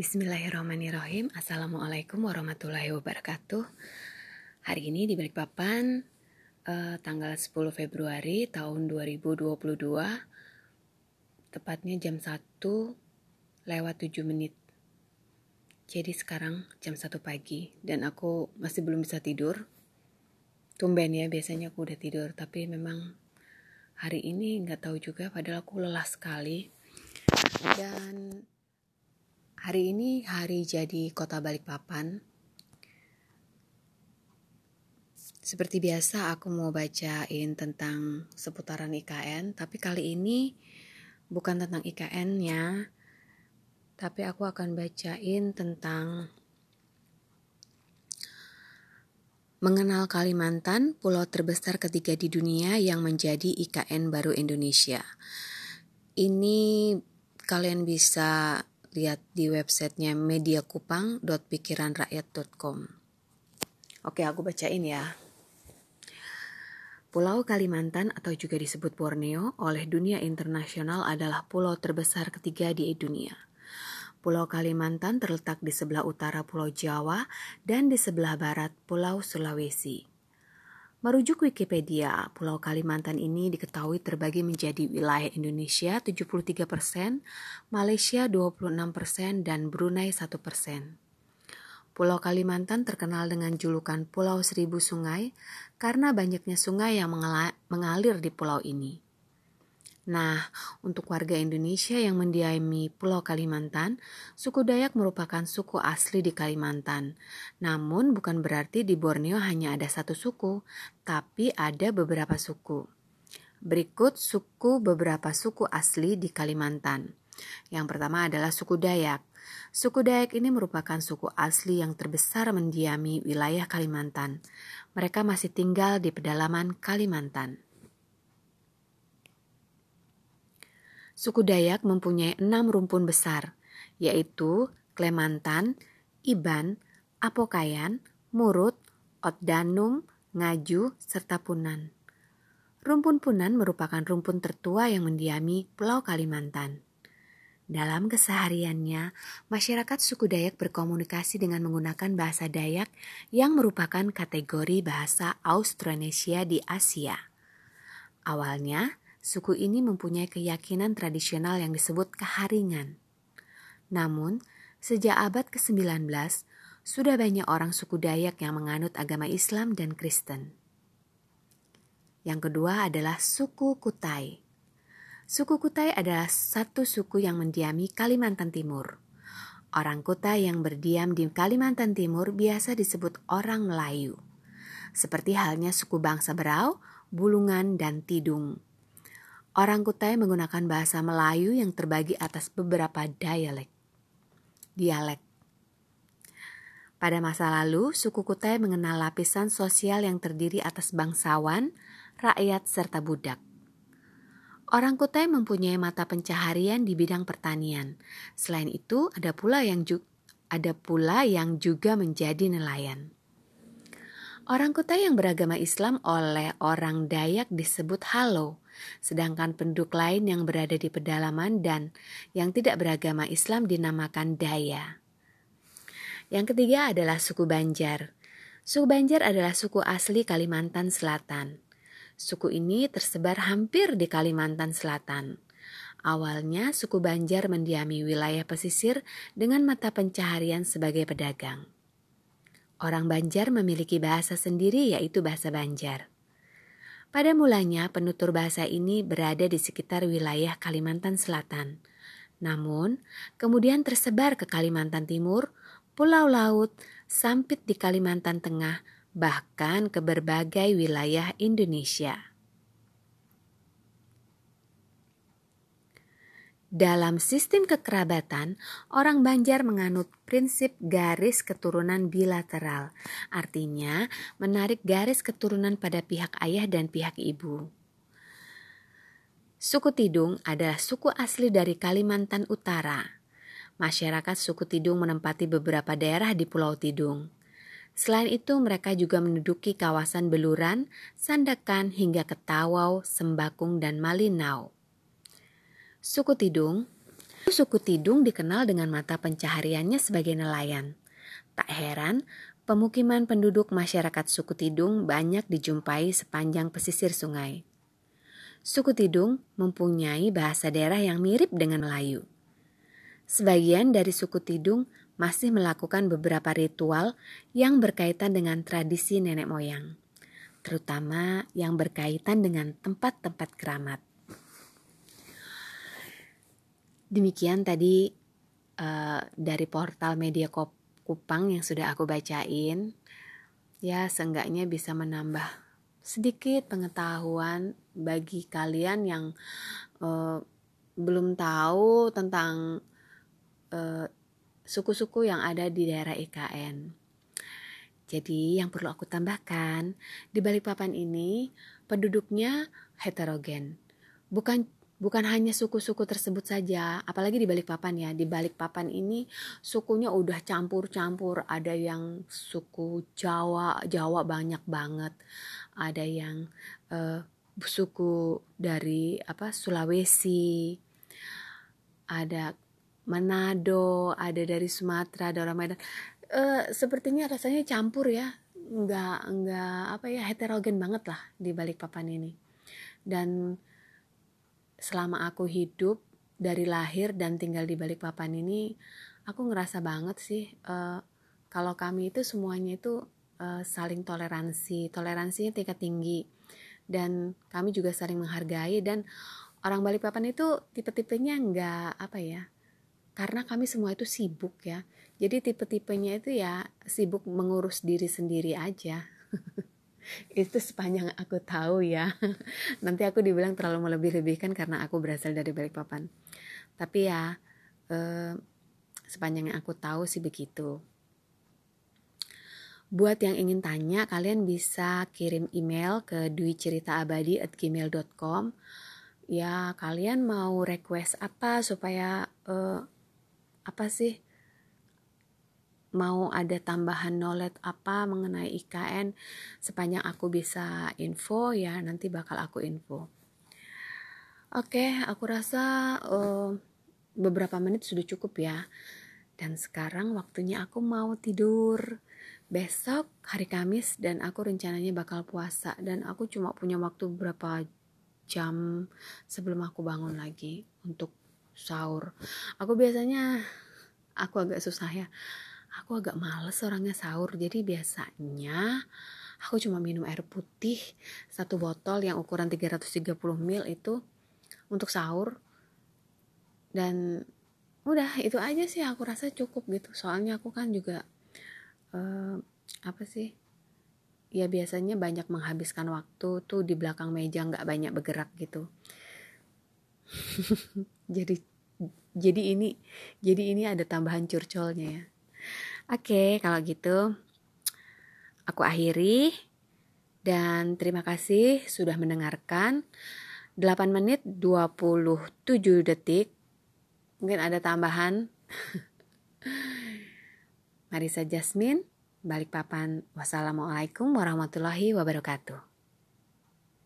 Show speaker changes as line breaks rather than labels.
Bismillahirrahmanirrahim. Assalamualaikum warahmatullahi wabarakatuh. Hari ini di Balikpapan eh, Tanggal 10 Februari tahun 2022 Tepatnya jam 1 lewat 7 menit. Jadi sekarang jam 1 pagi Dan aku masih belum bisa tidur. Tumben ya biasanya aku udah tidur Tapi memang hari ini nggak tahu juga Padahal aku lelah sekali. Dan Hari ini hari jadi kota Balikpapan. Seperti biasa aku mau bacain tentang seputaran IKN, tapi kali ini bukan tentang IKN-nya, tapi aku akan bacain tentang mengenal Kalimantan, pulau terbesar ketiga di dunia yang menjadi IKN baru Indonesia. Ini kalian bisa lihat di websitenya mediakupang.pikiranrakyat.com. Oke, aku bacain ya. Pulau Kalimantan atau juga disebut Borneo oleh dunia internasional adalah pulau terbesar ketiga di dunia. Pulau Kalimantan terletak di sebelah utara Pulau Jawa dan di sebelah barat Pulau Sulawesi. Merujuk Wikipedia, Pulau Kalimantan ini diketahui terbagi menjadi wilayah Indonesia 73%, Malaysia 26%, dan Brunei 1%. Pulau Kalimantan terkenal dengan julukan Pulau Seribu Sungai karena banyaknya sungai yang mengalir di pulau ini. Nah, untuk warga Indonesia yang mendiami Pulau Kalimantan, suku Dayak merupakan suku asli di Kalimantan. Namun bukan berarti di Borneo hanya ada satu suku, tapi ada beberapa suku. Berikut suku beberapa suku asli di Kalimantan. Yang pertama adalah suku Dayak. Suku Dayak ini merupakan suku asli yang terbesar mendiami wilayah Kalimantan. Mereka masih tinggal di pedalaman Kalimantan. Suku Dayak mempunyai enam rumpun besar, yaitu Klemantan, Iban, Apokayan, Murut, Otdanum, Ngaju, serta Punan. Rumpun Punan merupakan rumpun tertua yang mendiami Pulau Kalimantan. Dalam kesehariannya, masyarakat suku Dayak berkomunikasi dengan menggunakan bahasa Dayak yang merupakan kategori bahasa Austronesia di Asia. Awalnya, suku ini mempunyai keyakinan tradisional yang disebut keharingan. Namun, sejak abad ke-19, sudah banyak orang suku Dayak yang menganut agama Islam dan Kristen. Yang kedua adalah suku Kutai. Suku Kutai adalah satu suku yang mendiami Kalimantan Timur. Orang Kutai yang berdiam di Kalimantan Timur biasa disebut orang Melayu. Seperti halnya suku bangsa Berau, Bulungan, dan Tidung. Orang Kutai menggunakan bahasa Melayu yang terbagi atas beberapa dialek. Dialek. Pada masa lalu, suku Kutai mengenal lapisan sosial yang terdiri atas bangsawan, rakyat, serta budak. Orang Kutai mempunyai mata pencaharian di bidang pertanian. Selain itu, ada pula yang juga ada pula yang juga menjadi nelayan. Orang Kutai yang beragama Islam oleh orang Dayak disebut Halo sedangkan penduduk lain yang berada di pedalaman dan yang tidak beragama Islam dinamakan Daya. Yang ketiga adalah suku Banjar. Suku Banjar adalah suku asli Kalimantan Selatan. Suku ini tersebar hampir di Kalimantan Selatan. Awalnya suku Banjar mendiami wilayah pesisir dengan mata pencaharian sebagai pedagang. Orang Banjar memiliki bahasa sendiri yaitu bahasa Banjar. Pada mulanya penutur bahasa ini berada di sekitar wilayah Kalimantan Selatan. Namun, kemudian tersebar ke Kalimantan Timur, Pulau Laut, Sampit di Kalimantan Tengah, bahkan ke berbagai wilayah Indonesia. Dalam sistem kekerabatan, orang Banjar menganut prinsip garis keturunan bilateral, artinya menarik garis keturunan pada pihak ayah dan pihak ibu. Suku Tidung adalah suku asli dari Kalimantan Utara. Masyarakat suku Tidung menempati beberapa daerah di Pulau Tidung. Selain itu, mereka juga menduduki kawasan Beluran, Sandakan, hingga ke Tawau, Sembakung, dan Malinau. Suku Tidung Suku Tidung dikenal dengan mata pencahariannya sebagai nelayan. Tak heran, pemukiman penduduk masyarakat suku Tidung banyak dijumpai sepanjang pesisir sungai. Suku Tidung mempunyai bahasa daerah yang mirip dengan Melayu. Sebagian dari suku Tidung masih melakukan beberapa ritual yang berkaitan dengan tradisi nenek moyang, terutama yang berkaitan dengan tempat-tempat keramat. Demikian tadi uh, dari portal Media Kupang yang sudah aku bacain. Ya, seenggaknya bisa menambah sedikit pengetahuan bagi kalian yang uh, belum tahu tentang uh, suku-suku yang ada di daerah IKN. Jadi yang perlu aku tambahkan, di Balikpapan ini penduduknya heterogen. Bukan bukan hanya suku-suku tersebut saja, apalagi di Balikpapan ya. Di Balikpapan ini sukunya udah campur-campur, ada yang suku Jawa, Jawa banyak banget. Ada yang uh, suku dari apa Sulawesi. Ada Manado, ada dari Sumatera, ada orang Medan. Uh, sepertinya rasanya campur ya. Enggak enggak apa ya heterogen banget lah di Balikpapan ini. Dan selama aku hidup dari lahir dan tinggal di Balikpapan ini aku ngerasa banget sih uh, kalau kami itu semuanya itu uh, saling toleransi. Toleransinya tingkat tinggi. Dan kami juga saling menghargai. Dan orang Balikpapan itu tipe-tipenya nggak apa ya karena kami semua itu sibuk ya. Jadi tipe-tipenya itu ya sibuk mengurus diri sendiri aja itu sepanjang aku tahu ya. Nanti aku dibilang terlalu melebih-lebihkan karena aku berasal dari Balikpapan. Tapi ya eh, sepanjang yang aku tahu sih begitu. Buat yang ingin tanya, kalian bisa kirim email ke dwiceritaabadi@gmail.com. Ya, kalian mau request apa supaya uh, apa sih mau ada tambahan knowledge apa mengenai IKN sepanjang aku bisa info ya nanti bakal aku info. Oke aku rasa uh, beberapa menit sudah cukup ya. Dan sekarang waktunya aku mau tidur. Besok hari Kamis dan aku rencananya bakal puasa dan aku cuma punya waktu beberapa jam sebelum aku bangun lagi untuk sahur. Aku biasanya aku agak susah ya aku agak males orangnya sahur. Jadi biasanya aku cuma minum air putih satu botol yang ukuran 330 ml itu untuk sahur. Dan udah itu aja sih aku rasa cukup gitu. Soalnya aku kan juga uh, apa sih ya biasanya banyak menghabiskan waktu tuh di belakang meja nggak banyak bergerak gitu. Jadi jadi ini jadi ini ada tambahan curcolnya ya Oke, kalau gitu aku akhiri dan terima kasih sudah mendengarkan 8 menit 27 detik. Mungkin ada tambahan. Marisa Jasmine, Balikpapan. Wassalamualaikum warahmatullahi wabarakatuh.